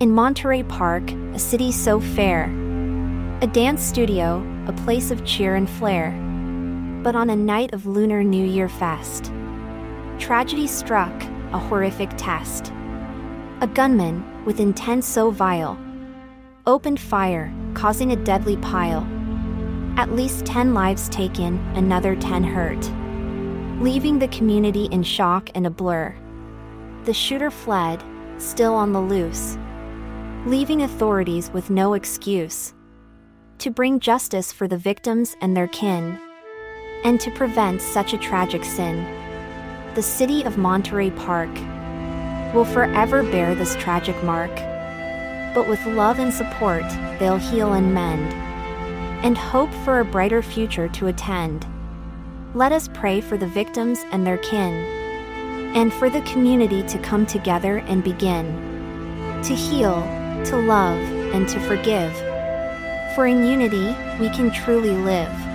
In Monterey Park, a city so fair, a dance studio, a place of cheer and flair. But on a night of Lunar New Year fest, tragedy struck, a horrific test. A gunman, with intent so vile, opened fire, causing a deadly pile. At least 10 lives taken, another 10 hurt, leaving the community in shock and a blur. The shooter fled, still on the loose, leaving authorities with no excuse to bring justice for the victims and their kin, and to prevent such a tragic sin. The city of Monterey Park will forever bear this tragic mark. But with love and support, they'll heal and mend, and hope for a brighter future to attend. Let us pray for the victims and their kin, and for the community to come together and begin to heal, to love, and to forgive. For in unity, we can truly live.